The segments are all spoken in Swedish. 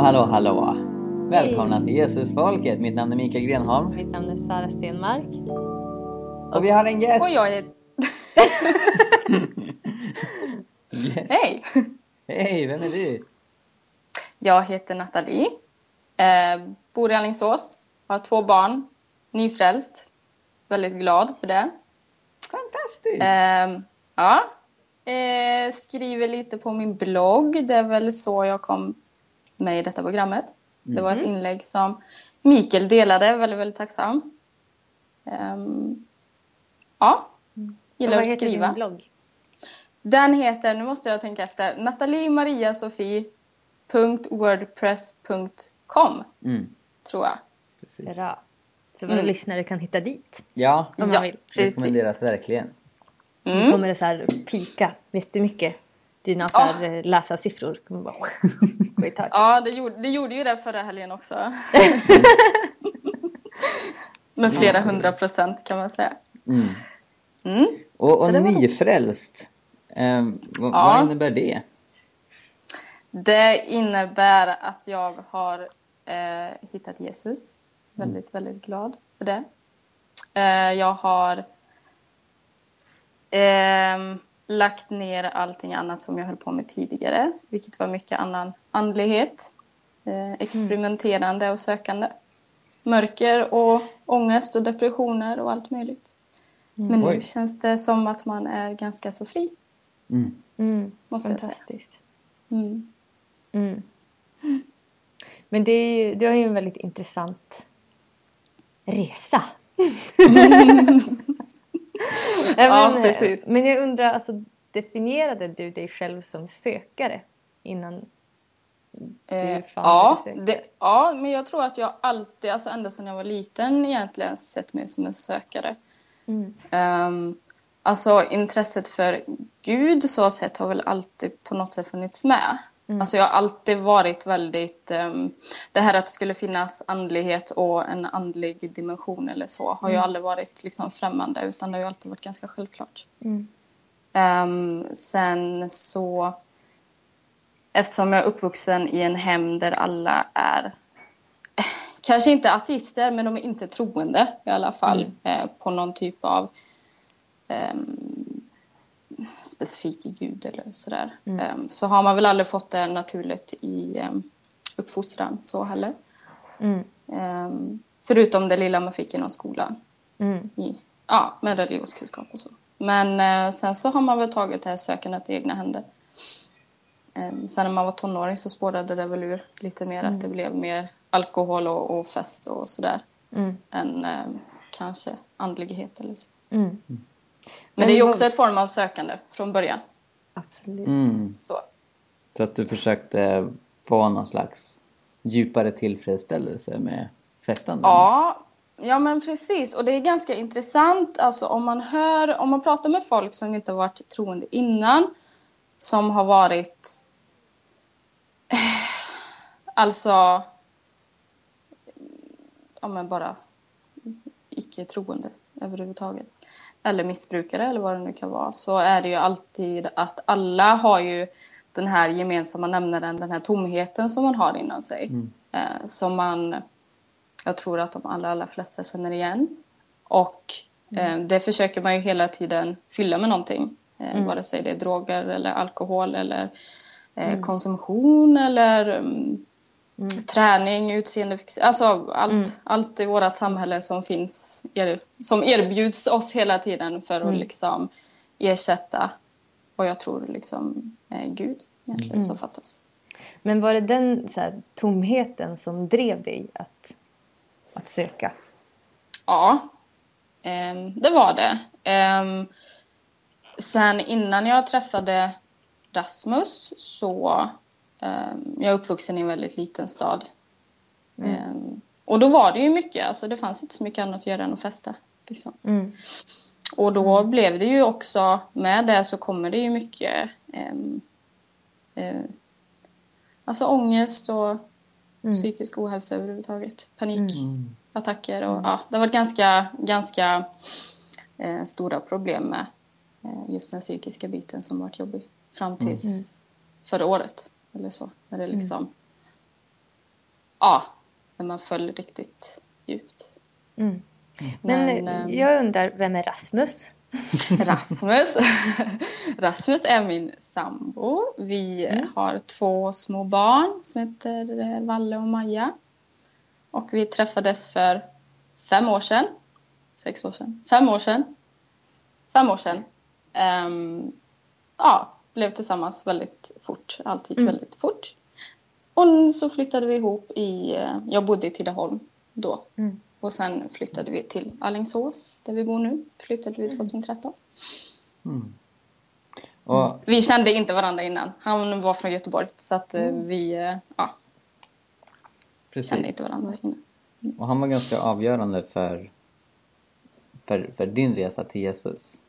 hallå, hallå! Välkomna till Jesusfolket. Mitt namn är Mikael Grenholm. Mitt namn är Sara Stenmark. Och vi har en gäst! Och jag är... Yes. Hej! Hej, vem är du? Jag heter Nathalie. Eh, bor i Alingsås. Har två barn. Nyfrälst. Väldigt glad för det. Fantastiskt! Eh, ja. Eh, skriver lite på min blogg. Det är väl så jag kom med i detta programmet. Det var ett Mhm. inlägg som Mikael delade. Väldigt, väldigt tacksam. Ehm, ja. Gillar vad att heter skriva. din blogg? Den heter, nu måste jag tänka efter, nataliemariasofie.wordpress.com Mm, tror jag. precis. Bra. Så våra Mm. lyssnare kan hitta dit. Ja, Om man Ja, vill. precis. rekommenderas verkligen. Då Mm. kommer det så här pika jättemycket. Dina så här eh, läsarsiffror kommer bara gå i taket. Ja, det gjorde, det gjorde ju det förra helgen också. Med flera hundra procent kan man säga. Mm. Mm. Och, och nyfrälst, eh, vad, Ja. vad innebär det? Det innebär att jag har eh, hittat Jesus. Väldigt, väldigt glad för det. Eh, jag har ehm, lagt ner allting annat som jag höll på med tidigare, vilket var mycket annan andlighet. Eh, experimenterande och sökande. Mörker och ångest och depressioner och allt möjligt. Men nu känns det som att man är ganska så fri, Mm. Mm, måste jag säga. fantastiskt. Mm. Mm. Men det är ju, du har ju en väldigt intressant resa. Ja, men, precis. men jag undrar, alltså, definierade du dig själv som sökare innan du Eh, ja, det, ja, men jag tror att jag alltid, alltså ända sedan jag var liten egentligen, sett mig som en sökare. Mm. Um, alltså intresset för Gud så sett har väl alltid på något sätt funnits med. Mm. Alltså jag har alltid varit väldigt, ehm, det här att det skulle finnas andlighet och en andlig dimension eller så har ju Mm. aldrig varit liksom främmande utan det har ju alltid varit ganska självklart. Mm. Ehm, sen så eftersom jag är uppvuxen i en hem där alla är eh, kanske inte ateister men de är inte troende i alla fall Mm. eh, på någon typ av ehm, specifik gud eller sådär. Mm. Ehm, så har man väl aldrig fått det naturligt i um, uppfostran så heller. Mm. Ehm, förutom det lilla man fick inom skolan Mm. i, ja, med religionskunskap och så. Men eh, sen så har man väl tagit det här sökandet i egna händer. Sen när man var tonåring så spårade det väl ur lite mer att det blev mer alkohol och, och fest och sådär Mm. än kanske andlighet eller så. Mm. Men, det är ju också ett form av sökande från början. Absolut. Mm. Så. Så att du försökte få någon slags djupare tillfredsställelse med festandet? Ja, ja men precis. Och det är ganska intressant. Alltså om man hör, om man pratar med folk som inte har varit troende innan. Som har varit alltså ja men bara icke troende överhuvudtaget. Eller missbrukare eller vad det nu kan vara. Så är det ju alltid att alla har ju den här gemensamma nämnaren, den här tomheten som man har inom sig. Mm. Eh, som man, jag tror att de allra, allra flesta känner igen. Och eh, det försöker man ju hela tiden fylla med någonting. Eh, Mm. Vare sig det är droger eller alkohol eller eh, konsumtion eller mm, Mm. träning, utseende, alltså allt, Mm. allt i vårt samhälle som finns, er, som erbjuds oss hela tiden för att Mm. liksom ersätta vad jag tror liksom är Gud egentligen Mm. som fattas. Men var det den så här, tomheten som drev dig att, att söka? Ja, ehm, det var det. Ehm, sen innan jag träffade Rasmus så um, jag är uppvuxen i en väldigt liten stad. Mm. Ehm, och då var det ju mycket, alltså det fanns inte så mycket annat att göra än att festa. Liksom. Mm. Och då blev det ju också, med det så kommer det ju mycket ehm, eh, Alltså ångest och Mm. psykisk ohälsa överhuvudtaget. Panik Mm. och ja, det har varit ganska, ganska eh, stora problem med eh, just den psykiska biten som varit jobbig fram tills Mm. förra året eller så. När det liksom ja, när man föll riktigt djupt. Mm. Men, Men, ehm, jag undrar, vem är Rasmus? Rasmus. Rasmus är min sambo. Vi Mm. har två små barn som heter eh, Valle och Maja. Och vi träffades för fem år sedan. Sex år sedan. Fem år sedan. Fem år sedan. Ehm, ja, blev tillsammans väldigt fort. Allt gick Mm. väldigt fort. Och så flyttade vi ihop i... eh, Jag bodde i Tidaholm då. Mm. Och sen flyttade vi till Alingsås, där vi bor nu. Flyttade vi 2013. Mm. Och Vi kände inte varandra innan. Han var från Göteborg, så att eh, vi eh, ja, precis. kände inte varandra innan. Och han var ganska avgörande för, för, för din resa till Jesus.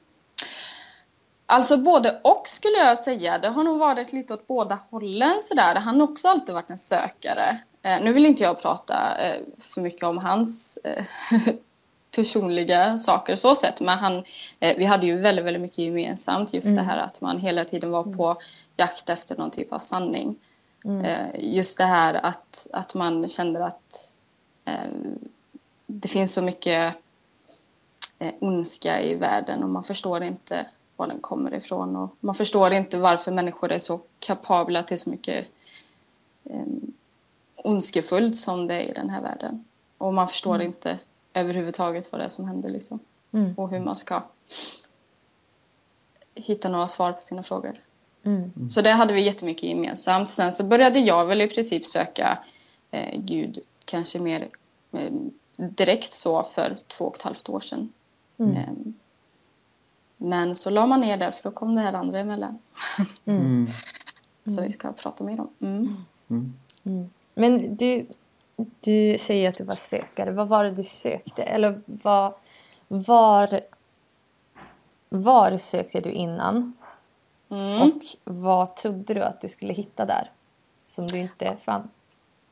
Alltså både och skulle jag säga. Det har nog varit lite åt båda hållen sådär. Han har också alltid varit en sökare. Eh, nu vill inte jag prata eh, för mycket om hans eh, personliga saker så sett. Men han, eh, vi hade ju väldigt, väldigt mycket gemensamt. Just Mm. det här att man hela tiden var på jakt efter någon typ av sanning. Mm. Eh, just det här att, att man kände att eh, det finns så mycket eh, ondska i världen och man förstår inte var den kommer ifrån och man förstår inte varför människor är så kapabla till så mycket eh, ondskefullt som det är i den här världen. Och man förstår inte överhuvudtaget vad det är som händer liksom. Mm. Och hur man ska hitta några svar på sina frågor. Mm. Så det hade vi jättemycket gemensamt. Sen så började jag väl i princip söka eh, Gud kanske mer eh, direkt så för två och ett halvt år sedan. Mm. Men så la man ner det för då kom det här andra emellan. Mm. Mm. Så vi ska prata mer om. Mm. Mm. Mm. Men du, du säger att du var sökare. Vad var det du sökte? Eller vad, var, var sökte du innan? Mm. Och vad trodde du att du skulle hitta där? Som du inte fann?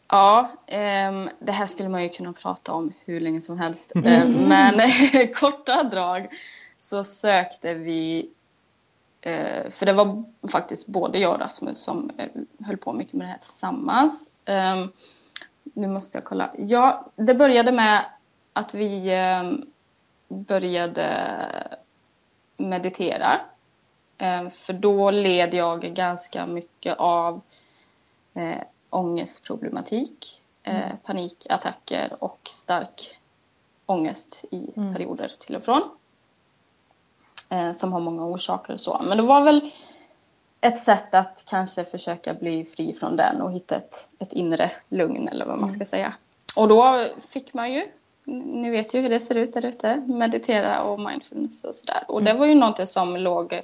Ja, ehm, det här skulle man ju kunna prata om hur länge som helst. Ehm, men korta drag så sökte vi, eh, för det var faktiskt både jag och Rasmus som eh, höll på mycket med det här tillsammans. Ehm, nu måste jag kolla. Ja, det började med att vi ehm, började meditera. Ehm, för då led jag ganska mycket av eh, ångestproblematik, eh, panikattacker och stark ångest i Mm. perioder till och från. Eh, som har många orsaker och så. Men det var väl ett sätt att kanske försöka bli fri från den och hitta ett, ett inre lugn eller vad man ska säga. Och då fick man ju, ni vet ju hur det ser ut där ute, meditera och mindfulness och sådär. Och det var ju någonting som låg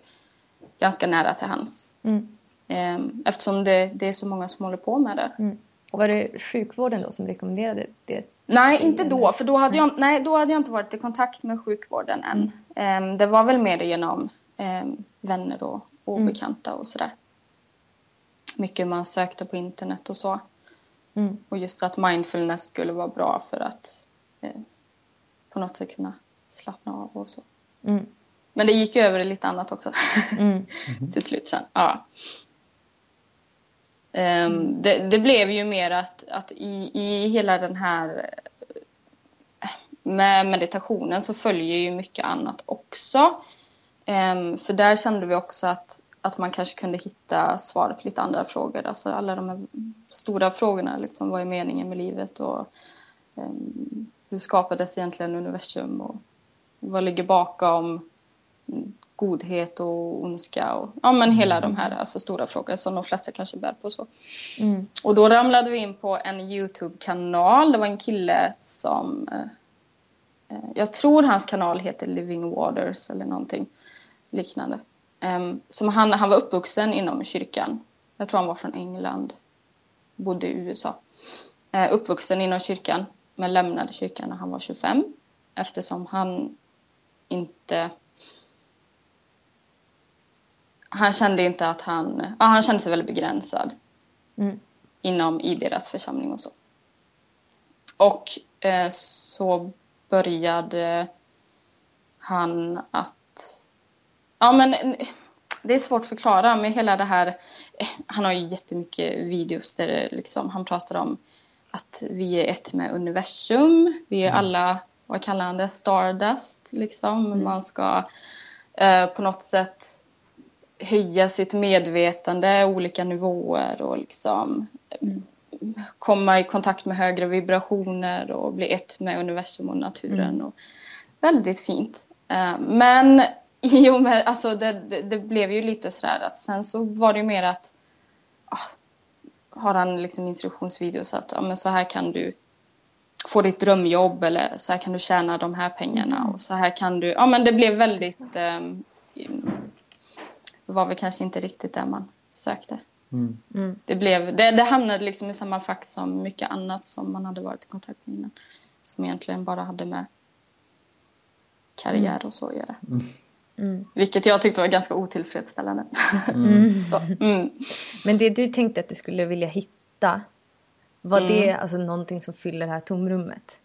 ganska nära till hands. Mm. Ehm, Eftersom det, det är så många som håller på med det. Mm. Var det sjukvården då som rekommenderade det? Nej, inte då. För då hade, jag, nej, då hade jag inte varit i kontakt med sjukvården än. Ehm, det var väl mer genom ehm, vänner och, Mm. bekanta och sådär. Mycket man sökte på internet och så. Mm. Och just att mindfulness skulle vara bra för att eh, på något sätt kunna slappna av och så. Mm. Men det gick över i lite annat också. Mm. till slut sen. Ja. Ehm, det, det blev ju mer att, att i, i hela den här med meditationen så följer ju mycket annat också. Ehm, för där kände vi också att, att man kanske kunde hitta svar på lite andra frågor. Alltså alla de här stora frågorna, liksom, vad är meningen med livet och ehm, hur skapades egentligen universum och vad ligger bakom godhet och ondska och ja, men hela de här alltså, stora frågor som de flesta kanske bär på. så. Mm. Och då ramlade vi in på en Youtube-kanal. Det var en kille som... Eh, eh, jag tror hans kanal heter Living Waters eller någonting liknande. Em, som han, han var uppvuxen inom kyrkan. Jag tror han var från England. Bodde i USA. Eh, uppvuxen inom kyrkan. Men lämnade kyrkan när han var 25. Eftersom han inte... Han kände inte att han... Ja, han kände sig väldigt begränsad Mm. inom i deras församling och så. Och eh, så började han att... Ja, men eh, det är svårt att förklara med hela det här... eh, Han har ju jättemycket videos där det liksom, han pratar om att vi är ett med universum. Vi är alla, vad kallar han det, stardust liksom. Man ska eh, på något sätt höja sitt medvetande, olika nivåer och liksom komma i kontakt med högre vibrationer och bli ett med universum och naturen. Och väldigt fint. Eh, Men i och med, alltså det, det, det blev ju lite sådär att sen så var det ju mer att ah, har han liksom instruktionsvideos att ja, men så här kan du få ditt drömjobb eller så här kan du tjäna de här pengarna och så här kan du, ja men det blev väldigt, det var väl kanske inte riktigt det man sökte. Mm. Mm. Det, blev, det, det hamnade liksom i samma fack som mycket annat som man hade varit i kontakt med innan. Som egentligen bara hade med karriär och så att göra. Mm. Vilket jag tyckte var ganska otillfredsställande. Mm. så, mm. Men det du tänkte att du skulle vilja hitta, var det alltså någonting som fyller det här tomrummet?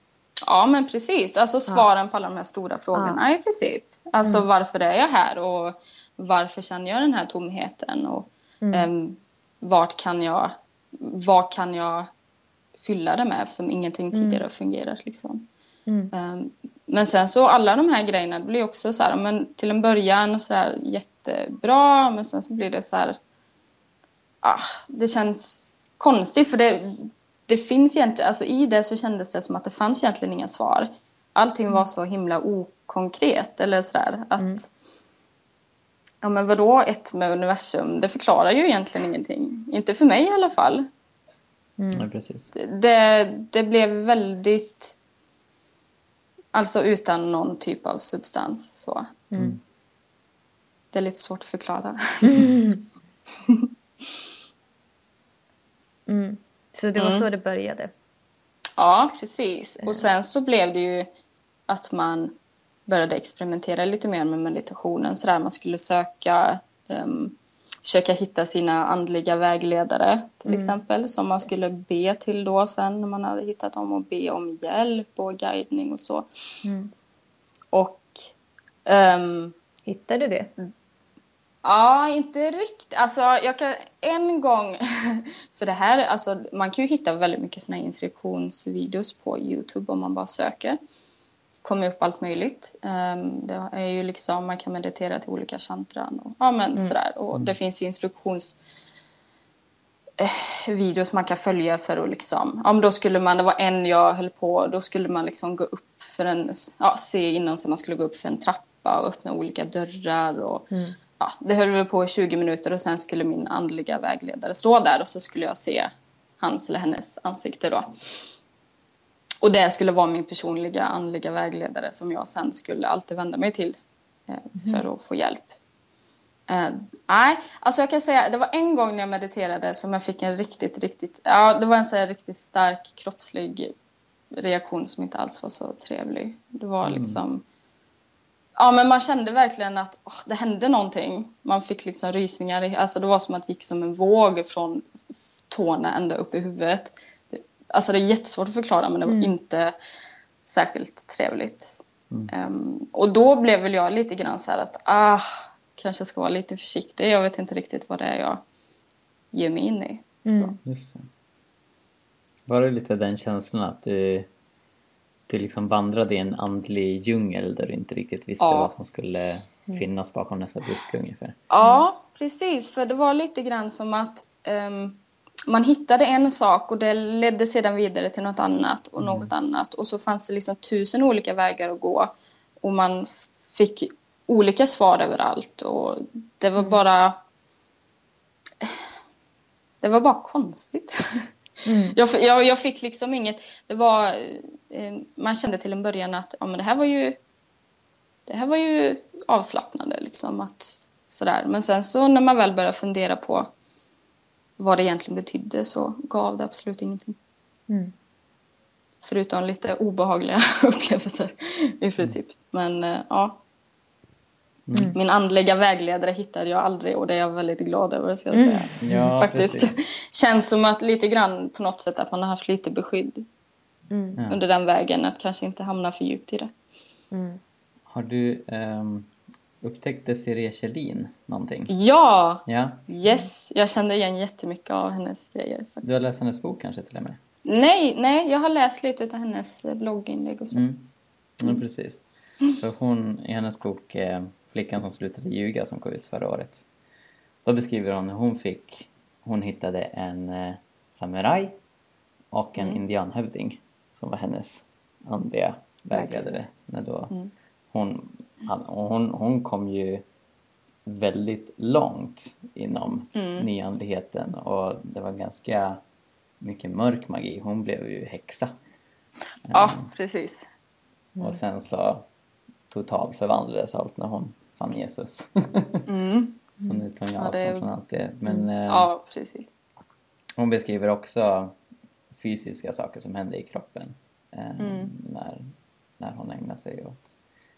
Ja, men precis. Alltså svaren på alla de här stora frågorna i princip. Alltså varför är jag här och varför känner jag den här tomheten och ehm, vart kan jag, vad kan jag fylla det med eftersom ingenting tidigare har fungerat liksom. Mm. Ehm, men sen så alla de här grejerna blir också så här, men till en början så här jättebra men sen så blir det så här, ah, det känns konstigt för det, det finns egentligen, alltså i det så kändes det som att det fanns egentligen inga svar. Allting var så himla okonkret eller sådär att Ja men vadå ett med universum? Det förklarar ju egentligen ingenting. Inte för mig i alla fall. Ja, precis. Det, det blev väldigt Alltså utan någon typ av substans så. Mm. Det är lite svårt att förklara. Mm. Så det var så det började? Ja, precis. Och sen så blev det ju att man började experimentera lite mer med meditationen. Så där man skulle söka, um, försöka hitta sina andliga vägledare till exempel. Som man skulle be till då sen när man hade hittat dem och be om hjälp och guidning och så. Mm. Och ehm, Hittade du det? Ja, inte riktigt. Alltså, jag kan en gång... För det här, alltså, man kan ju hitta väldigt mycket såna instruktionsvideos på Youtube om man bara söker. Kommer upp allt möjligt. Ehm, det är ju liksom, man kan meditera till olika chantran och ja, men sådär. Och det finns ju instruktions eh, videos man kan följa för att liksom, men då skulle man, det var en jag höll på, då skulle man liksom gå upp för en, ja se innan så man skulle gå upp för en trappa och öppna olika dörrar och ja, det höll väl på i 20 minuter och sen skulle min andliga vägledare stå där och så skulle jag se hans eller hennes ansikte då. Och det skulle vara min personliga andliga vägledare som jag sen skulle alltid vända mig till eh, för att få hjälp. Eh, nej, alltså jag kan säga det var en gång när jag mediterade som jag fick en riktigt, riktigt, ja det var en så här riktigt stark kroppslig reaktion som inte alls var så trevlig. Det var liksom, ja men man kände verkligen att åh, det hände någonting. Man fick liksom rysningar, alltså det var som att det gick som en våg från tårna ända upp i huvudet. Det, alltså det är jättesvårt att förklara men det var inte särskilt trevligt. Ehm, och då blev väl jag lite grann så här att ah, kanske ska vara lite försiktig. Jag vet inte riktigt vad det är jag ger mig in i. Så. Just det. Var det lite den känslan att du, du liksom vandrade i en andlig djungel där du inte riktigt visste Ja. vad som skulle finnas bakom nästa buske ungefär? Ja, precis. För det var lite grann som att ehm, man hittade en sak och det ledde sedan vidare till något annat och något annat. Och så fanns det liksom tusen olika vägar att gå. Och man fick olika svar överallt. Och det var bara... Det var bara konstigt. Jag, f- jag, jag fick liksom inget... Det var... Eh, man kände till en början att ja, men det här var ju det här var ju avslappnande liksom att sådär. Men sen så när man väl började fundera på vad det egentligen betydde så gav det absolut ingenting. Mm. Förutom lite obehagliga upplevelser i princip. Men eh, ja. Min andliga vägledare hittade jag aldrig och det är jag väldigt glad över ska jag säga. Ja, Faktiskt. precis. Känns som att lite grann på något sätt att man har haft lite beskydd Mm. Under den vägen. Att kanske inte hamna för djupt i det. Mm. Har du um, upptäckt Desiree Kjellin någonting? Ja! Ja? Yes! Jag kände igen jättemycket av hennes grejer. Faktiskt. Du har läst hennes bok kanske till och med? Nej, nej, jag har läst lite av hennes eh, blogginlägg och så. Mm. Ja, precis. För hon, i hennes bok eh, Flickan som slutade ljuga som kom ut förra året. Då beskriver hon hur hon fick, hon hittade en eh, samuraj och en Mm. indianhövding som var hennes andliga vägledare. När då Mm. hon, han- hon, hon kom ju väldigt långt inom Mm. nyandligheten och det var ganska mycket mörk magi. Hon blev ju häxa. Ja, precis. Och sen så totalt förvandlades allt när hon fann Jesus. Mm. så nu tar hon ju Ja, avstånd är- från allt det. Men eh, Ja, precis. hon beskriver också fysiska saker som hände i kroppen. Eh, Mm. när, när hon ägnar sig åt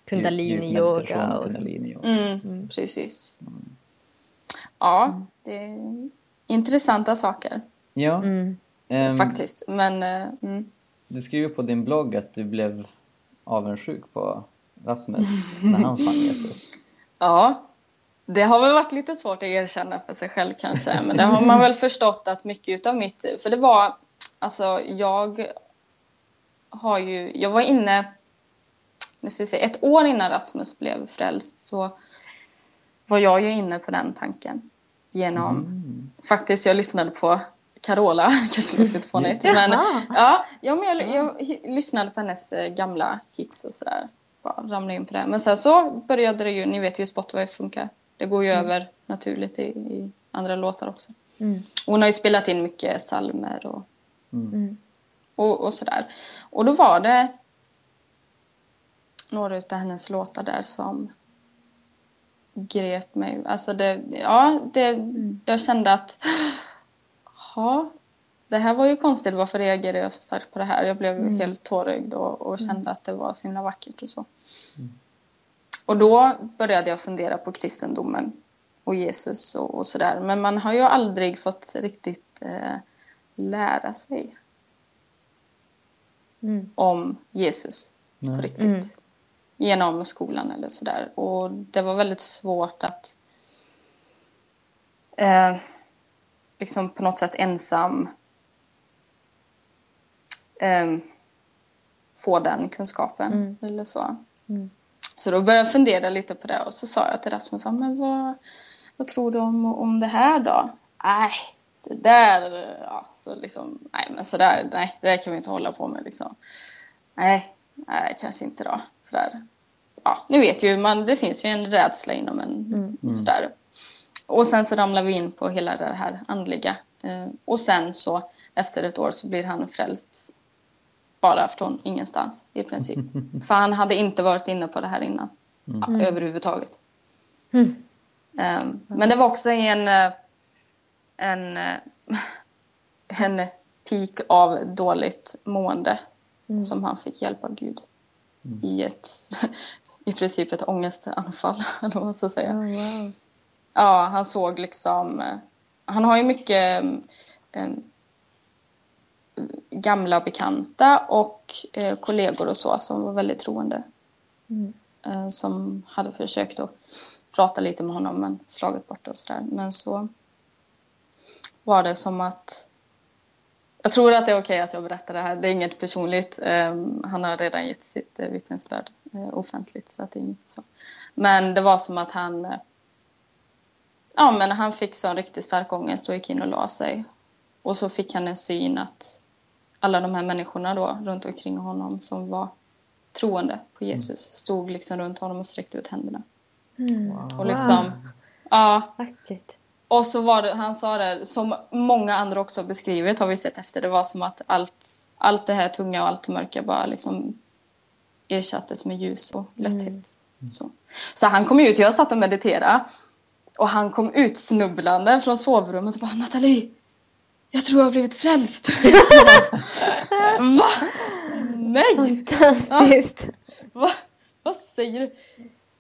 Kundalini-yoga och så. kundalini-yoga. Mm, precis. Ja, det är intressanta saker Ja, Mm. ehm, faktiskt. Men mm. du skriver på din blogg att du blev avundsjuk på Rasmus när han fann Jesus. ja, det har väl varit lite svårt att erkänna för sig själv kanske. Men det har man väl förstått att mycket utav mitt... För det var, alltså jag har ju, jag var inne, nu ska vi se, ett år innan Rasmus blev frälst så var jag ju inne på den tanken. Genom, Mm. faktiskt jag lyssnade på Carola, kanske låter lite fånigt. Men, ja, men jag, jag hi- lyssnade på hennes eh, gamla hits och sådär. Bara ramlade in på det. Men sen så började det ju, ni vet ju hur Spotify funkar. Det går ju över naturligt i, i andra låtar också. Mm. Hon har ju spelat in mycket psalmer och, Mm. Mm. och, och sådär. Och då var det några utav hennes låtar där som grep mig. Alltså det, ja, det, jag kände att ja, det här var ju konstigt. Varför reagerade jag så starkt på det här? Jag blev Mm. helt tårögd och, och kände att det var så himla vackert och så. Och då började jag fundera på kristendomen och Jesus och, och sådär. Men man har ju aldrig fått riktigt eh, lära sig Mm. om Jesus på Nej. riktigt. Genom skolan eller sådär. Och det var väldigt svårt att eh, liksom på något sätt ensam eh, få den kunskapen Mm. eller så. Mm. Så då började jag fundera lite på det och så sa jag till Rasmus, "Ja, men vad, vad tror du om, om det här då? Nej, det där, ja, så liksom, nej men sådär, nej, det där kan vi inte hålla på med liksom. Nej, nej kanske inte då, sådär. Ja, ni vet ju, man, det finns ju en rädsla inom en, Mm. sådär. Och sen så ramlar vi in på hela det här andliga. Eh, och sen så, efter ett år så blir han frälst. Bara från ingenstans i princip. För han hade inte varit inne på det här innan. Ja, överhuvudtaget. Mm. Ehm, men det var också en, eh, en, eh, en peak av dåligt mående Mm. som han fick hjälp av Gud. I ett, i princip ett ångestanfall, eller vad man ska säga. Oh, wow. Ja, han såg liksom... eh, Han har ju mycket eh, gamla bekanta och eh, kollegor och så som var väldigt troende. Mm. Eh, som hade försökt att prata lite med honom men slagit bort det och sådär. Men så var det som att... Jag tror att det är okej att jag berättar det här. Det är inget personligt. Eh, han har redan gett sitt eh, vittnesbörd eh, offentligt så att det är inget så. Men det var som att han... Eh, Ja, men han fick så en riktigt stark ångest och gick in och la sig. Och så fick han en syn att alla de här människorna då runt omkring honom som var troende på Jesus stod liksom runt honom och sträckte ut händerna. Mm. Och liksom, ja, Vackert. Och så var det, han sa det, som många andra också beskrivit har vi sett efter, det var som att allt, allt det här tunga och allt det mörka bara liksom ersattes med ljus och lätthet. Så. så han kom ut, jag satt och mediterade och han kom ut snubblande från sovrummet och bara Nathalie, jag tror jag har blivit frälst. Va? Nej! Fantastiskt. Va? Vad säger du?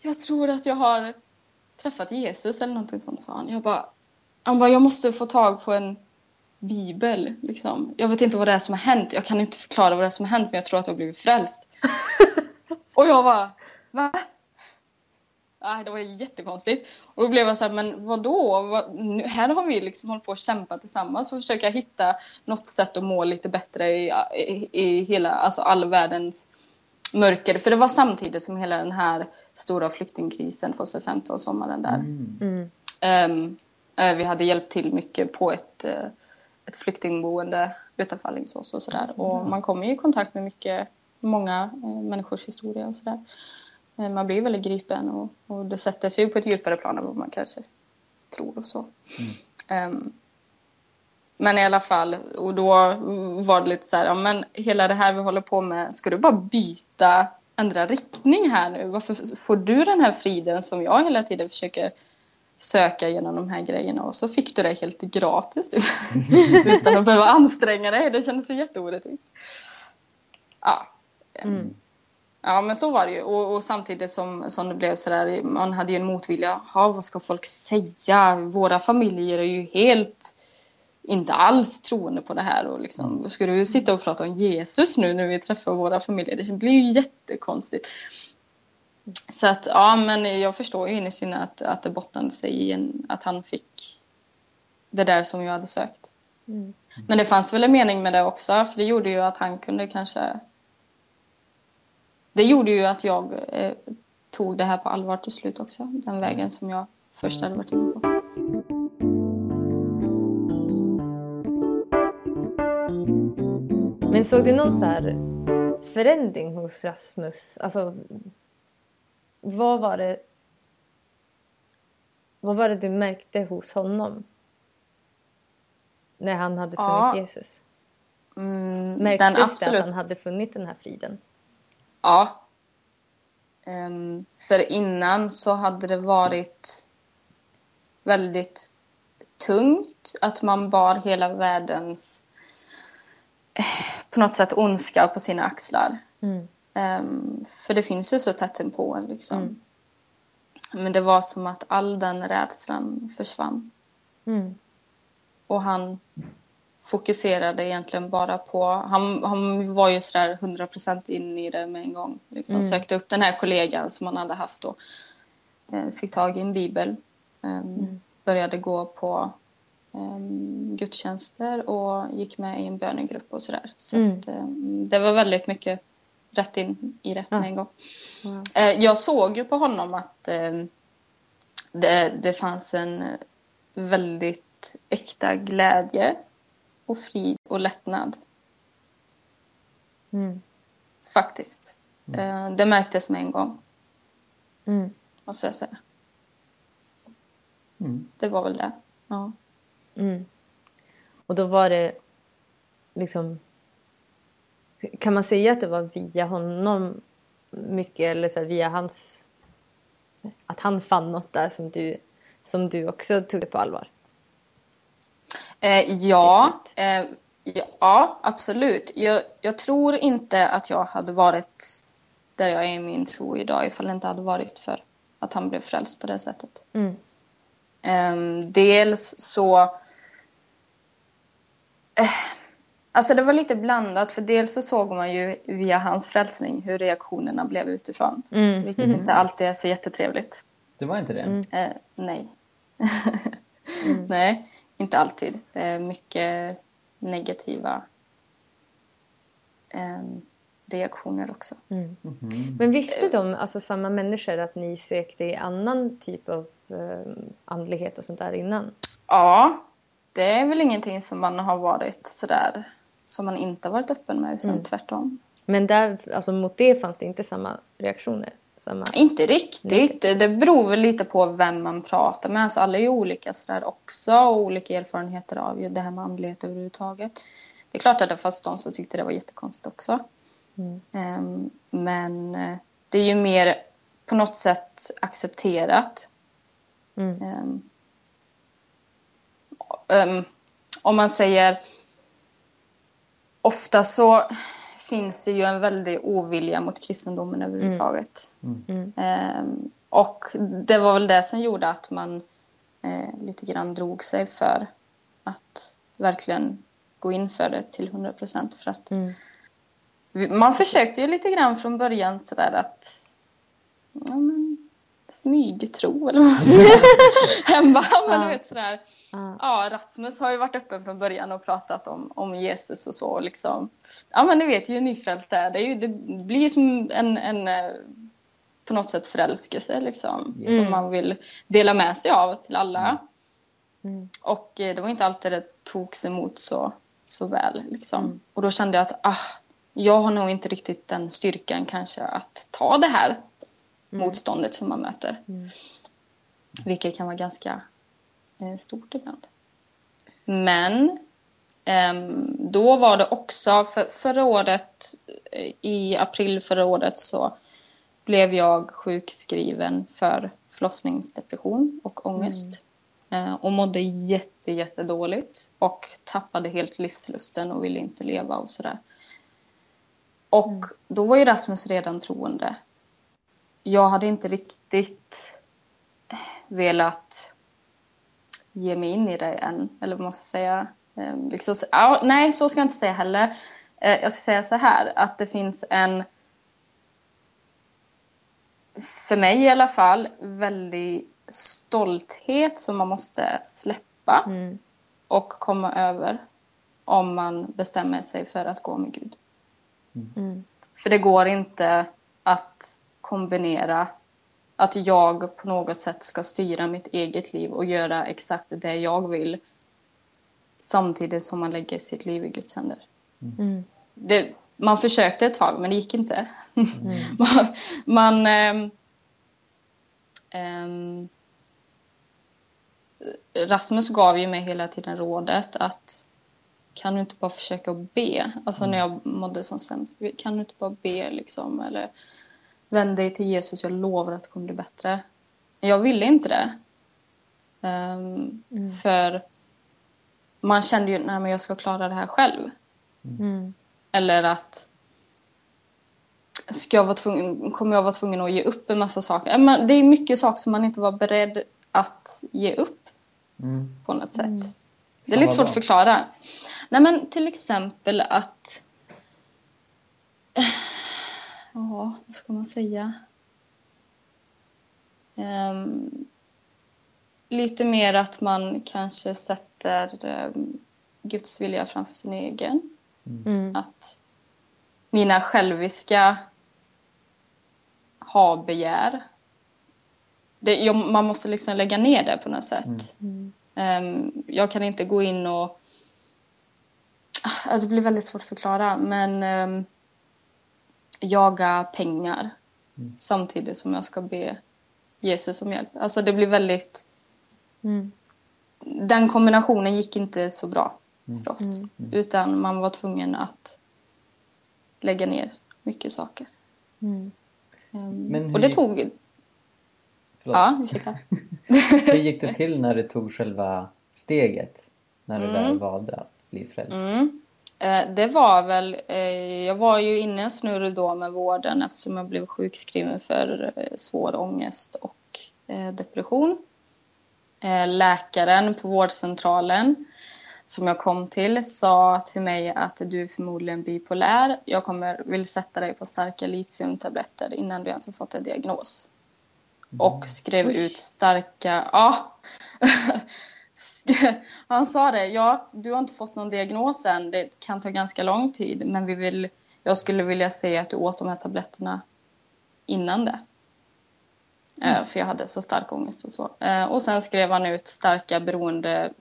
Jag tror att jag har träffat Jesus eller någonting sånt sa han. Jag bara, han bara, jag måste få tag på en bibel. Liksom. Jag vet inte vad det är som har hänt. Jag kan inte förklara vad det är som har hänt men jag tror att jag har blivit frälst. Och jag bara, va? Nej, det var jättekonstigt. Och då blev jag så här, men vadå? Vad, nu, här har vi liksom hållit på att kämpa tillsammans och försöka hitta något sätt att må lite bättre i, i, i hela, alltså all världens mörker. För det var samtidigt som hela den här stora flyktingkrisen 2015, sommaren där. Mm. Um, vi hade hjälpt till mycket på ett, uh, ett flyktingboende utanför Alingsås och sådär. Och man kommer ju i kontakt med mycket, många uh, människors historia och sådär. Man blir väldigt gripen och, och det sätter sig på ett djupare plan än vad man kanske tror och så. Mm. Um, men i alla fall, och då var det lite så här, ja men hela det här vi håller på med, ska du bara byta, ändra riktning här nu? Varför får du den här friden som jag hela tiden försöker söka genom de här grejerna och så fick du det helt gratis typ. utan att behöva anstränga dig. Det kändes så jätteorättvist. Ja. Mm. Ja men så var det ju och, och, samtidigt som, som det blev sådär, man hade ju en motvilja. Ja, vad ska folk säga? Våra familjer är ju helt inte alls troende på det här och liksom, ska du sitta och prata om Jesus nu när vi träffar våra familjer? Det blir ju jättekonstigt. Så att ja, men jag förstår ju innerst inne att, att det bottnade sig i en, att han fick det där som jag hade sökt. Mm. Men det fanns väl en mening med det också, för det gjorde ju att han kunde kanske... Det gjorde ju att jag eh, tog det här på allvar till slut också, den vägen som jag först hade varit inne på. Men såg du någon så här förändring hos Rasmus? Alltså, vad var det vad var det du märkte hos honom? När han hade funnit ja. Jesus? Mm, Märktes det absolut... att han hade funnit den här friden? Ja. Um, för innan så hade det varit väldigt tungt att man bar hela världens på något sätt ondska på sina axlar. Mm. Um, för det finns ju så tätt inpå en liksom. Mm. Men det var som att all den rädslan försvann. Mm. Och han fokuserade egentligen bara på... Han, han var ju sådär 100% in i det med en gång. Liksom. Mm. Sökte upp den här kollegan som han hade haft då. Eh, fick tag i en bibel. Um, började gå på um, gudstjänster och gick med i en bönegrupp och sådär. Så mm. att, det var väldigt mycket rätt in i det ja. med en gång. Wow. Uh, jag såg ju på honom att um, det, det fanns en väldigt äkta glädje och frid och lättnad. Mm. Faktiskt. Mm. Uh, det märktes med en gång. Mm. Måste jag säga. Mm. Det var väl det. Ja. Mm. Och då var det liksom... Kan man säga att det var via honom mycket eller så via hans... Att han fann något där som du, som du också tog det på allvar? Eh, ja, eh, ja, absolut. Jag, jag, tror inte att jag hade varit där jag är i min tro idag ifall det inte hade varit för att han blev frälst på det sättet. Mm. Eh, dels så Eh, alltså det var lite blandat för dels så såg man ju via hans frälsning hur reaktionerna blev utifrån. Mm. Vilket mm. inte alltid är så jättetrevligt. Det var inte det? Mm. Eh, nej. Mm. nej, inte alltid. Det är mycket negativa eh, reaktioner också. Mm. -hmm. Men visste de, alltså samma människor, att ni sökte i annan typ av eh, andlighet och sånt där innan? Ja, det är väl ingenting som man har varit sådär som man inte varit öppen med utan mm. tvärtom. Men där, alltså mot det fanns det inte samma reaktioner? Samma... Inte riktigt. Det beror väl lite på vem man pratar med. Alltså alla är ju olika sådär också och olika erfarenheter av det här med andlighet överhuvudtaget. Det är klart att det fanns de som tyckte det var jättekonstigt också. Mm. Um, men eh, det är ju mer på något sätt accepterat. Mm. Um, um, om man säger ofta så finns det ju en väldig ovilja mot kristendomen överhuvudtaget. Mm. Mm. Um, och det var väl det som gjorde att man uh, lite grann drog sig för att verkligen gå in för det till 100 procent. För att mm. man försökte ju lite grann från början sådär att ja, men, smygtro eller vad man säga. Hemma, men du vet sådär. Ja. Ja, Rasmus har ju varit öppen från början och pratat om, om Jesus och så. Liksom. Ja, men ni vet ju hur nyfrälst är. Det, är ju, det blir ju som en, en eh, på något sätt förälskelse liksom. Mm. Som man vill dela med sig av till alla. Mm. Och eh, det var inte alltid det togs emot så, så väl. Liksom. Mm. Och då kände jag att ah, jag har nog inte riktigt den styrkan kanske att ta det här motståndet som man möter. Mm. Vilket kan vara ganska eh, stort ibland. Men ehm, då var det också, för, förra året, eh, i april förra året så blev jag sjukskriven för förlossningsdepression och ångest. Eh, och mådde jätte, jätte dåligt och tappade helt livslusten och ville inte leva och sådär. Och då var ju Rasmus redan troende. Jag hade inte riktigt velat ge mig in i det än, eller vad man ska säga. Eh, liksom, så- ja, nej, så ska jag inte säga heller. Eh, jag ska säga så här, att det finns en för mig i alla fall, väldig stolthet som man måste släppa Mm. och komma över om man bestämmer sig för att gå med Gud. Mm. För det går inte att kombinera att jag på något sätt ska styra mitt eget liv och göra exakt det jag vill samtidigt som man lägger sitt liv i Guds händer. Mm. Det, man försökte ett tag men det gick inte. Mm. man, man ehm, ehm, Rasmus gav ju mig hela tiden rådet att kan du inte bara försöka be? Alltså när jag mådde som sämst. Kan du inte bara be liksom? Eller vänd dig till Jesus, jag lovar att det kommer bli bättre. Men jag ville inte det. Ehm, Mm. För man kände ju, nej men jag ska klara det här själv. Mm. Eller att ska jag vara tvungen, kommer jag vara tvungen att ge upp en massa saker? Men det är mycket saker som man inte var beredd att ge upp Mm. på något sätt. Mm. Det är lite svårt att förklara. Nej men till exempel att... Ja, vad ska man säga? Ehm, lite mer att man kanske sätter ehm, Guds vilja framför sin egen. Mm. Att mina själviska ha-begär. Det, jag, man måste liksom lägga ner det på något sätt. Mm. Mm. Ehm, jag kan inte gå in och... Ah, Det blir väldigt svårt att förklara, men jaga pengar Mm. samtidigt som jag ska be Jesus om hjälp. Alltså det blir väldigt... Mm. Den kombinationen gick inte så bra Mm. för oss. Mm. Mm. Utan man var tvungen att lägga ner mycket saker. Men hur och det gick- tog... Förlåt. Ja, ursäkta. Hur gick det till när du tog själva steget? När du Mm. väl valde att bli frälst? Mm. Eh, det var väl, eh, jag var ju inne en snurr då med vården eftersom jag blev sjukskriven för eh, svår ångest och depression. Läkaren på vårdcentralen som jag kom till sa till mig att du är förmodligen bipolär. Jag kommer, vill sätta dig på starka litiumtabletter innan du ens har fått en diagnos. Och skrev ut starka... Ja. Han sa det. Ja, du har inte fått någon diagnos än. Det kan ta ganska lång tid. Men vi vill, jag skulle vilja se att du åt de här tabletterna innan det. Eh, För jag hade så stark ångest och så. Eh, Och sen skrev han ut starka beroende...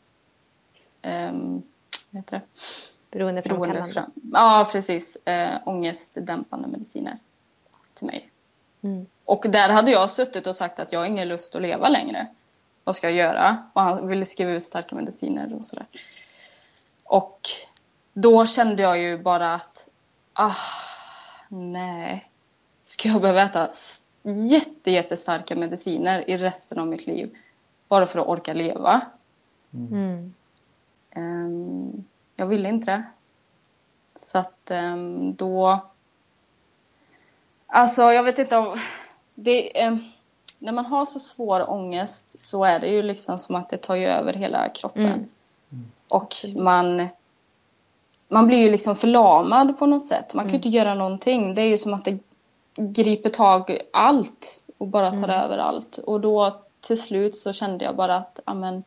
ehm, vad heter det? Beroendeframkallande. Beroende fram, ja, precis. Eh, ångestdämpande mediciner till mig. Mm. Och där hade jag suttit och sagt att jag har ingen lust att leva längre. Vad ska jag göra? Och han ville skriva ut starka mediciner och sådär. Och då kände jag ju bara att, ah, nej. Ska jag behöva äta jätte, jättestarka mediciner i resten av mitt liv? Bara för att orka leva? Mm. Ehm, jag ville inte det. Så att ehm, då... Alltså, jag vet inte om... Det, ehm, när man har så svår ångest så är det ju liksom som att det tar ju över hela kroppen. Mm. Och Absolut. man... Man blir ju liksom förlamad på något sätt. Man kan ju Mm. inte göra någonting. Det är ju som att det griper tag allt och bara tar Mm. över allt. Och då till slut så kände jag bara att amen,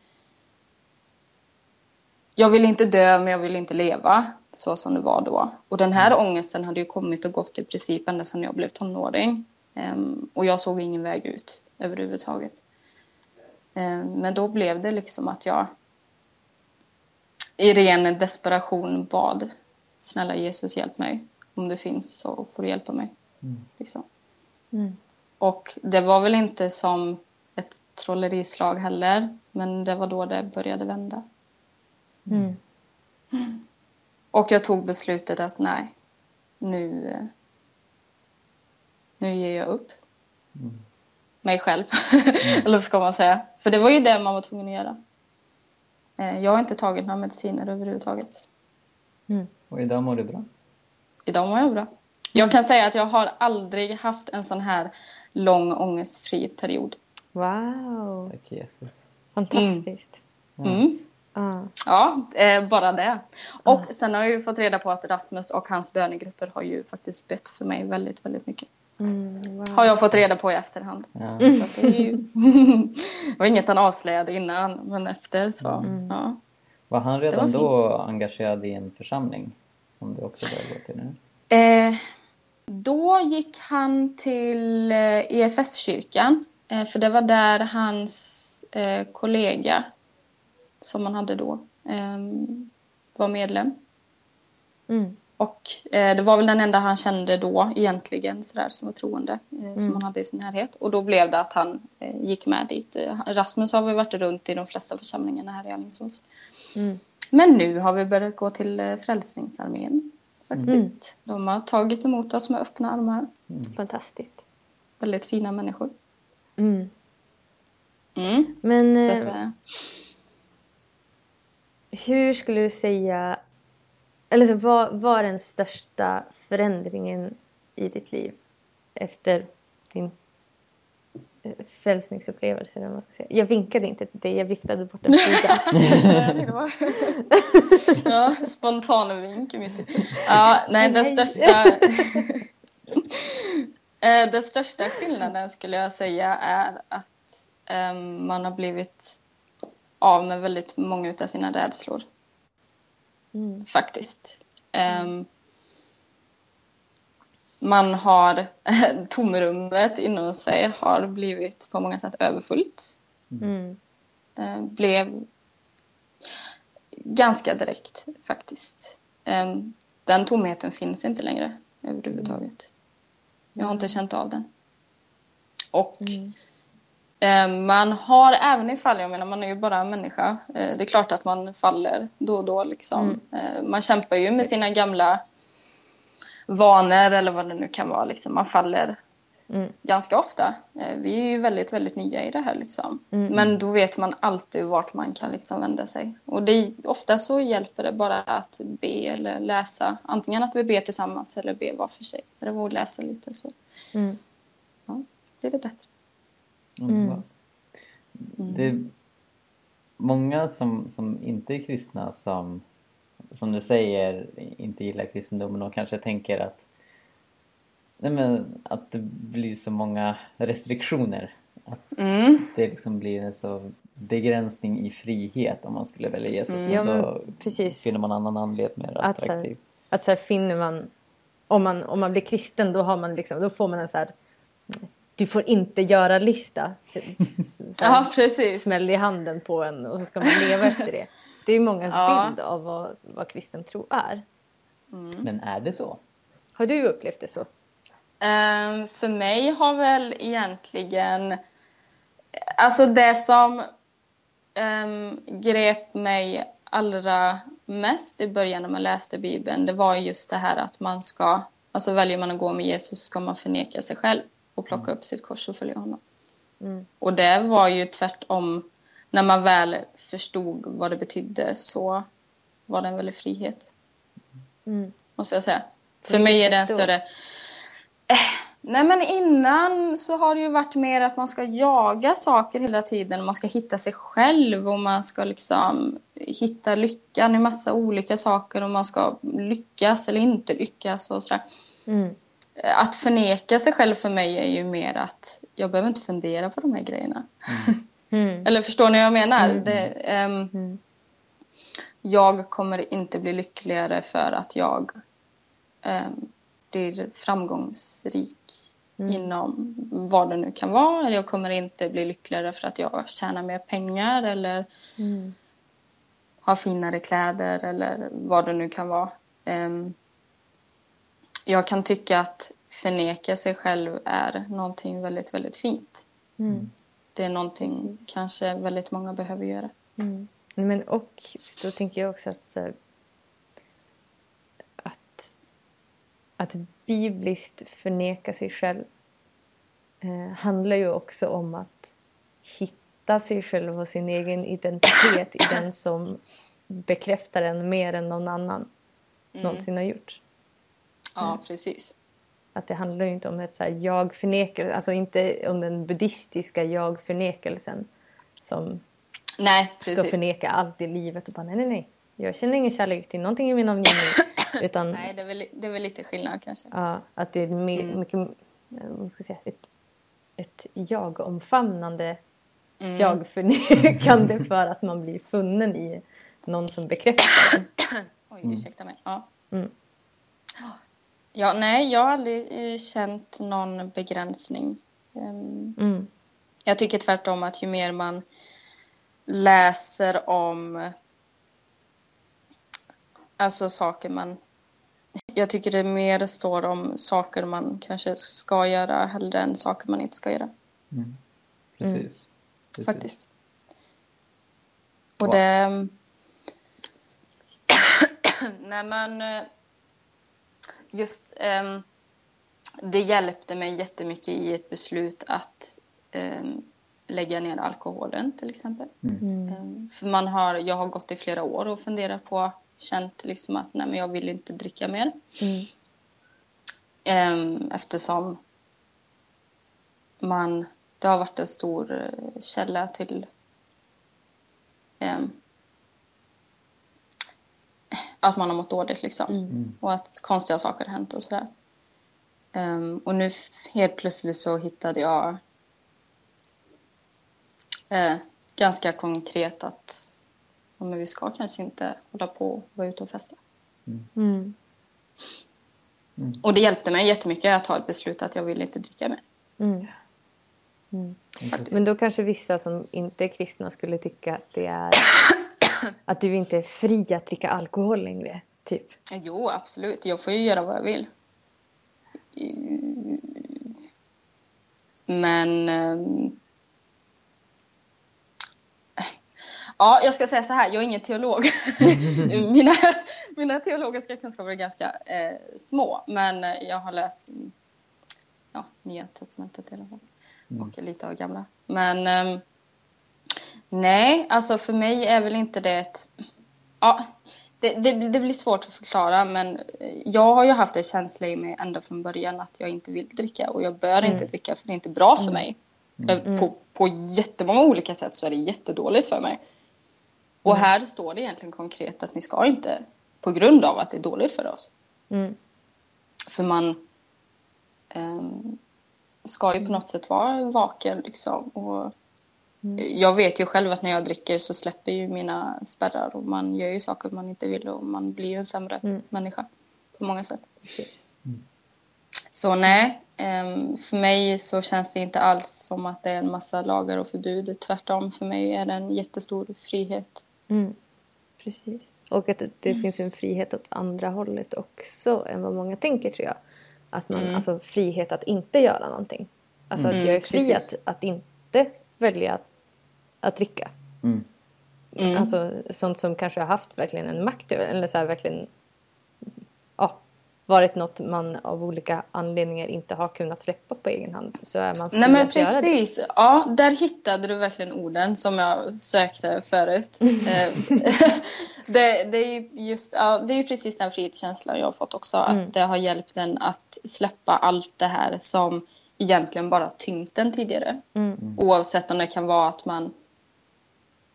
jag vill inte dö men jag vill inte leva så som det var då. Och den här ångesten hade ju kommit och gått i princip ända sedan jag blev tonåring. Ehm, och jag såg ingen väg ut överhuvudtaget. Ehm, men då blev det liksom att jag i ren desperation bad snälla Jesus hjälp mig. Om det finns så får du hjälpa mig. Mm. Liksom. Mm. Och det var väl inte som ett trollerislag heller. Men det var då det började vända. Mm. Och jag tog beslutet att nej, nu, eh, nu ger jag upp. Mm. Mig själv. Eller vad ska man säga? För det var ju det man var tvungen att göra. Eh, Jag har inte tagit några mediciner överhuvudtaget. Mm. Och idag mår du bra? Idag mår jag bra. Jag kan säga att jag har aldrig haft en sån här lång ångestfri period. Wow, Tack Jesus. fantastiskt. Mm. Ah. Ja, eh, bara det. Och sen har jag ju fått reda på att Rasmus och hans bönegrupper har ju faktiskt bett för mig väldigt, väldigt mycket. Mm, wow. Har jag fått reda på i efterhand. Ja. Så det, är ju... det var inget han avslöjade innan, men efter så, Mm. ja. Var han var redan fint. då engagerad i en församling? Som du också börjar gå till nu? Eh, då gick han till eh, EFS-kyrkan, eh, för det var där hans eh, kollega, som han hade då, eh, var medlem. Mm. Och eh, det var väl den enda han kände då egentligen sådär som var troende eh, som han hade i sin närhet. Och då blev det att han eh, gick med dit. Eh, Rasmus har vi varit runt i de flesta församlingarna här i Alingsås. Mm. Men nu har vi börjat gå till eh, Frälsningsarmén faktiskt. De har tagit emot oss med öppna armar. Fantastiskt. Väldigt fina människor. Mm. Mm. Men eh, att, eh, hur skulle du säga, eller så, vad var den största förändringen i ditt liv efter din eh, frälsningsupplevelse? Eller man ska säga. Jag vinkade inte till dig, jag viftade bort en var... ja, spontan vink Ja, nej, den största... Eh, Den största skillnaden skulle jag säga är att ehm, man har blivit av med väldigt många av sina rädslor. Mm. Faktiskt. Ehm, man har... tomrummet inom sig har blivit på många sätt överfullt. Mm. eh, blev ganska direkt faktiskt. Eh, Den tomheten finns inte längre överhuvudtaget. Jag har inte känt av den. Och Mm. Eh, man har även ifall, jag menar man är ju bara en människa. Eh, det är klart att man faller då och då liksom. Eh, man kämpar ju med sina gamla vanor eller vad det nu kan vara liksom. Man faller Mm. ganska ofta. Vi är ju väldigt, väldigt nya i det här liksom. Mm. Men då vet man alltid vart man kan liksom vända sig. Och det, ofta så hjälper det bara att be eller läsa. Antingen att vi ber tillsammans eller be var för sig. Eller läsa lite så Mm. blir det bättre. Underbart. Det är många som, som inte är kristna som, som du säger, inte gillar kristendomen och kanske tänker att Nej men att det blir så många restriktioner. Att Mm. det liksom blir en så begränsning i frihet om man skulle välja Jesus. Mm. Så Ja, då precis. finner man annan anledning mer Att så här- attraktiv. Att så här finner man om, man, om man blir kristen då, har man liksom, då får man en så här du får inte göra lista. Ja, precis. Smäll i handen på en och så ska man leva efter det. Det är ju mångas Ja. bild av vad, vad kristen tro är. Men är det så? Har du upplevt det så? Ehm, för mig har väl egentligen... Alltså det som um, grep mig allra mest i början när man läste Bibeln, det var just det här att man ska... Alltså väljer man att gå med Jesus så ska man förneka sig själv och plocka upp sitt kors och följa honom. Mm. Och det var ju tvärtom. När man väl förstod vad det betydde så var det en väldig frihet Mm. måste jag säga. För mig är det en större... Eh, nej men innan så har det ju varit mer att man ska jaga saker hela tiden. Man ska hitta sig själv och man ska liksom hitta lyckan i massa olika saker och man ska lyckas eller inte lyckas och sådär. Mm. Att förneka sig själv för mig är ju mer att jag behöver inte fundera på de här grejerna. Mm. Eller förstår ni vad jag menar? Mm. Det, Mm. jag kommer inte bli lyckligare för att jag ehm, blir framgångsrik Mm. inom vad det nu kan vara. Eller jag kommer inte bli lyckligare för att jag tjänar mer pengar eller Mm. har finare kläder eller vad det nu kan vara. Ehm, jag kan tycka att förneka sig själv är någonting väldigt, väldigt fint. Mm. Det är någonting kanske väldigt många behöver göra. Mm. Men och då tänker jag också att, här, att, att bibliskt förneka sig själv eh, handlar ju också om att hitta sig själv och sin egen identitet i den som bekräftar en mer än någon annan någonsin har gjort. Ja, precis. Att det handlar ju inte om ett så här jag förnekar, alltså inte om den buddhistiska jag-förnekelsen som Nej, ska förneka allt i livet och bara nej, nej, nej. Jag känner ingen kärlek till någonting i min omgivning. Utan Nej, det är, väl, det är väl lite skillnad kanske. ja, att det är Mm. mycket, eh, vad ska jag säga, ett, ett jag-omfamnande Mm. jag-förnekande för att man blir funnen i någon som bekräftar en. Oj, ursäkta mig. Ja. Mm. Ja, nej, jag har aldrig eh, känt någon begränsning. Ehm, Mm. Jag tycker tvärtom att ju mer man läser om alltså saker man jag tycker det mer står om saker man kanske ska göra hellre än saker man inte ska göra. Mm. Precis. Precis. Faktiskt. Och Wow. det... Nej men... Just... ehm, det hjälpte mig jättemycket i ett beslut att ehm, lägga ner alkoholen till exempel. Mm. Ehm, för man har, jag har gått i flera år och funderat på, känt liksom att nej men jag vill inte dricka mer. Mm. Eftersom man, det har varit en stor eh, källa till att man har mått dåligt liksom. Mm. Mm. Och att konstiga saker har hänt och sådär. Ehm, och nu helt plötsligt så hittade jag eh, ganska konkret att ja, men vi ska kanske inte hålla på och vara ute och festa. Mm. Och det hjälpte mig jättemycket att ta ett beslut att jag vill inte dricka mer. Mm. Mm. Men då kanske vissa som inte är kristna skulle tycka att det är att du inte är fri att dricka alkohol längre. Typ. Jo, absolut. Jag får ju göra vad jag vill. Men... ehm, Ja, jag ska säga så här. Jag är ingen teolog. mina, mina teologiska kunskaper är ganska eh, små. Men eh, jag har läst mm, ja, Nya Testamentet i alla fall. Mm. Och lite av gamla. Men ehm, nej, alltså för mig är väl inte det ett... Ja, det, det, det blir svårt att förklara men jag har ju haft en känsla i mig ända från början att jag inte vill dricka och jag bör inte dricka för det är inte bra för mig. Eh, På, på jättemånga olika sätt så är det jättedåligt för mig. Och här står det egentligen konkret att ni ska inte på grund av att det är dåligt för oss. Mm. För man ehm, ska ju på något sätt vara vaken liksom. Och Jag vet ju själv att när jag dricker så släpper ju mina spärrar och man gör ju saker man inte vill och man blir ju en sämre Mm. människa på många sätt. Precis. Så nej, ehm, för mig så känns det inte alls som att det är en massa lagar och förbud. Tvärtom, för mig är det en jättestor frihet. Mm. Precis. Och att det, det finns en frihet åt andra hållet också än vad många tänker tror jag. Att man, Mm. Alltså frihet att inte göra någonting. Alltså att Mm, jag är fri att, att inte välja att, att dricka. Mm. Mm. Alltså sånt som kanske har haft verkligen en makt över eller så här verkligen ja, varit något man av olika anledningar inte har kunnat släppa på egen hand så är man Nej men precis, ja där hittade du verkligen orden som jag sökte förut. Eh, det, det är ju just, ja, det är precis den frihetskänslan jag har fått också. Mm. Att det har hjälpt en att släppa allt det här som egentligen bara tyngt en tidigare. Mm. Oavsett om det kan vara att man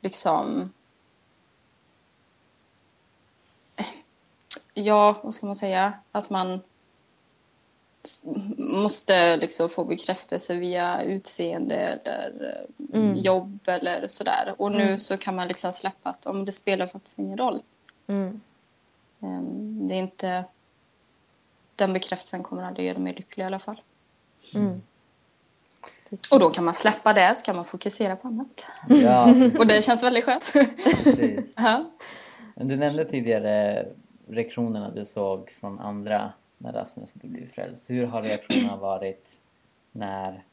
liksom Ja, vad ska man säga? Att man måste liksom få bekräftelse via utseende eller Mm. jobb eller sådär. Och nu Mm. så kan man liksom släppa att om det spelar faktiskt ingen roll. Mm. Ehm, Det är inte... Den bekräftelsen kommer aldrig göra mig lycklig i alla fall. Mm. Precis. Och då kan man släppa det så kan man fokusera på annat. Ja, Och det känns väldigt skönt. precis. ja. Men Du nämnde tidigare reaktionerna du såg från andra när Rasmus hade blivit frälst. Hur har reaktionerna varit när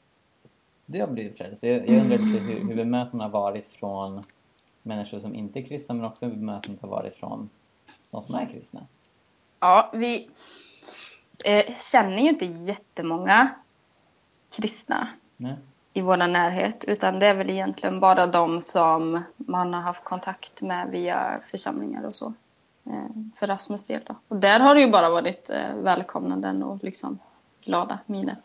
du har blivit frälst? Jag, jag undrar lite hur, hur bemötandet har varit från människor som inte är kristna men också hur bemötandet har varit från de som är kristna. ja, vi eh, känner ju inte jättemånga kristna Nej? i vår närhet utan det är väl egentligen bara de som man har haft kontakt med via församlingar och så. Eh, för Rasmus del då. Och där har det ju bara varit eh, välkomnanden och liksom glada miner.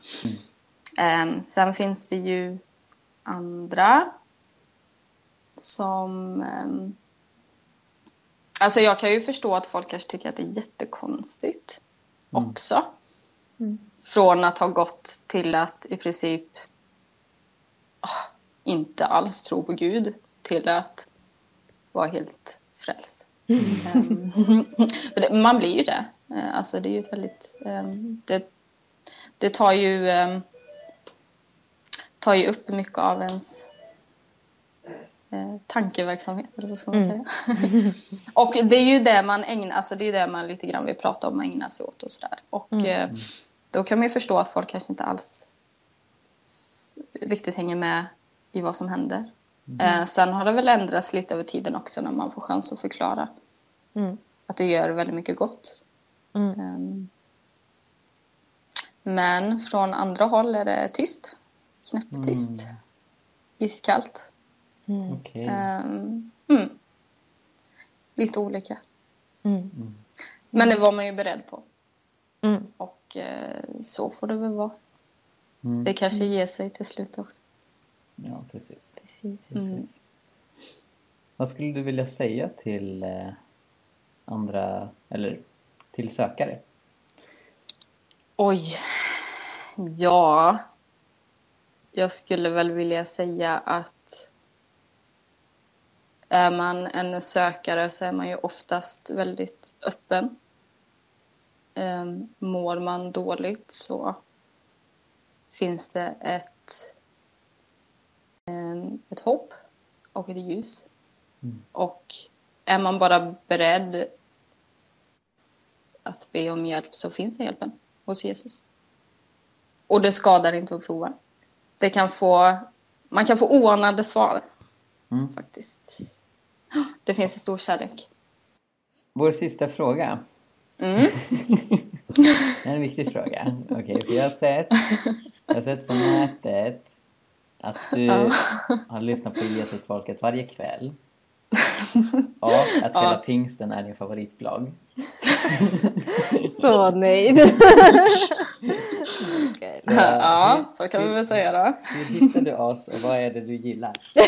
Eh, sen finns det ju andra som... ehm, alltså jag kan ju förstå att folk kanske tycker att det är jättekonstigt Mm. också. Mm. Från att ha gått till att i princip inte alls tro på Gud till att vara helt frälst. Ehm, för det- man blir ju det. Eh, Alltså det är ju ett väldigt... ehm, Det, det tar ju ehm, tar ju upp mycket av ens eh, tankeverksamhet, eller vad ska man Mm. säga? och det är ju det man ägnar, alltså det är det man lite grann vill prata om och ägna sig åt och sådär. Och Mm. eh, då kan man ju förstå att folk kanske inte alls riktigt hänger med i vad som händer. Eh, sen har det väl ändrats lite över tiden också när man får chans att förklara Mm. att det gör väldigt mycket gott. Mm. Ehm, Men från andra håll är det tyst. Knäpptyst. Mm. Iskallt. Mm. Okej. Ehm, mm. Lite olika. Mm. Mm. Men det var man ju beredd på. Mm. Och eh, så får det väl vara. Mm. Det kanske ger sig till slut också. Ja, precis. Precis. precis. Mm. Vad skulle du vilja säga till eh, andra, eller till sökare? Oj. Ja. Jag skulle väl vilja säga att är man en sökare så är man ju oftast väldigt öppen. Ehm, Mår man dåligt så finns det ett, ehm, ett hopp och ett ljus. Mm. Och är man bara beredd att be om hjälp så finns den hjälpen hos Jesus. Och det skadar inte att prova. Det kan få, man kan få oanade svar Mm. faktiskt. Det finns en stor kärlek. Vår sista fråga. Mm. Det är en viktig fråga. Okej, för jag har sett, jag har sett på nätet att du Ja. har lyssnat på Jesusfolket varje kväll. Och att hela Ja. pingsten är din favoritblogg. Så nöjd. Okej. Ja, så kan vi väl säga då. Hur hittar du oss och vad är det du gillar? Så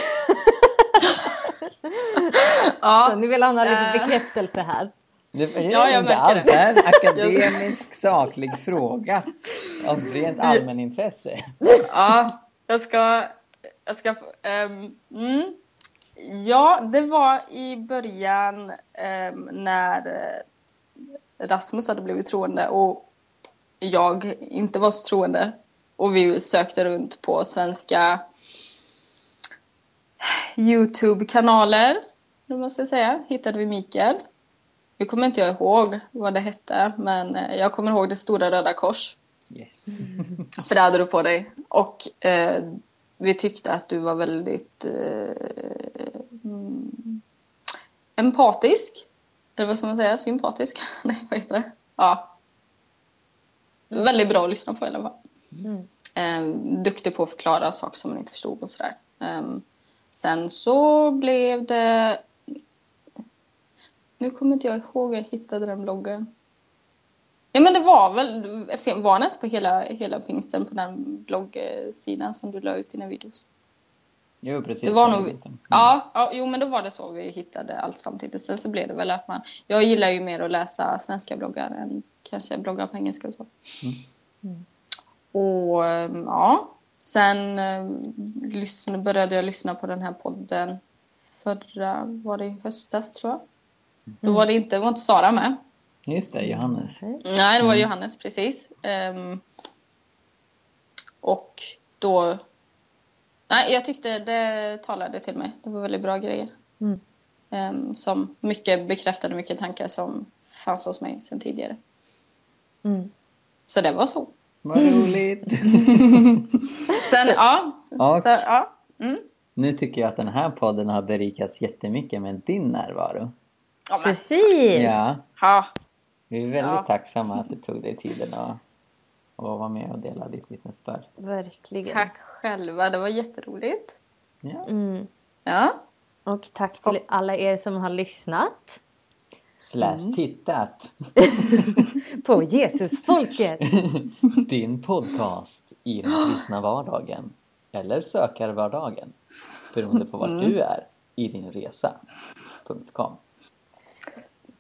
Ja, nu vill han ha lite Äh. bekräftelse här. Det är Ja, jag inte alls det. en akademisk saklig fråga av rent allmänintresse. ja jag ska... Jag ska ehm, mm. Ja, det var i början ehm, när eh, Rasmus hade blivit troende och jag inte var så troende. Och vi sökte runt på svenska Youtube-kanaler, ska jag säga, hittade vi Mikael. Nu kommer inte jag ihåg vad det hette, men eh, jag kommer ihåg det stora röda kors. Yes. För det hade du på dig. Och eh, vi tyckte att du var väldigt eh, mm, empatisk. Eller vad ska man säga? Sympatisk? Nej, vad heter det? Ja. Väldigt bra att lyssna på i alla fall. Mm. Eh, duktig på att förklara saker som man inte förstod och sådär. Eh, sen så blev det... Nu kommer inte jag ihåg hur jag hittade den bloggen. Ja men det var väl, var det inte på hela, hela pingsten på den bloggsidan som du la ut dina videos? Jo, precis. Det var nog- Mm. Ja, ja, jo men då var det så vi hittade allt samtidigt. Sen så blev det väl att man, jag gillar ju mer att läsa svenska bloggar än kanske bloggar på engelska och så. Mm. Och ehm, ja, sen eh, lyssna, började jag lyssna på den här podden förra, var det i höstas tror jag. Då var det inte, var inte Sara med. Just det, Johannes. Nej, det var Mm. Johannes precis. Ehm, och då... Nej, jag tyckte det talade till mig. Det var väldigt bra grejer. Mm. Ehm, som mycket bekräftade mycket tankar som fanns hos mig sedan tidigare. Mm. Så det var så. Vad roligt! Sen, ja. Och- Så, ja. Mm. Nu tycker jag att den här podden har berikats jättemycket med din närvaro. Ja Precis! Ja, ha. vi är väldigt Ja. tacksamma att du tog dig tiden att, att vara med och dela ditt vittnesbörd. Verkligen. Tack själva, det var jätteroligt. Ja. Mm. Ja. Och tack till alla er som har lyssnat Slash Mm. tittat. på Jesusfolket. Din podcast i den kristna vardagen. Eller sökarvardagen. Beroende på vart Mm. du är i din resa.com.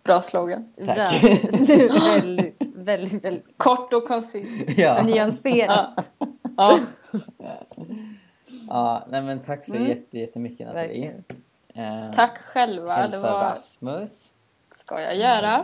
Bra slogan. Tack. Bra. väldigt, väldigt, väldigt Kort och koncist. Ja. nyanserat. Ja. ja, nej men tack så Mm. jätte, jättemycket Nathalie. Verkligen. Eh, Tack själva. Det Hälsa var, Rasmus. ska jag göra.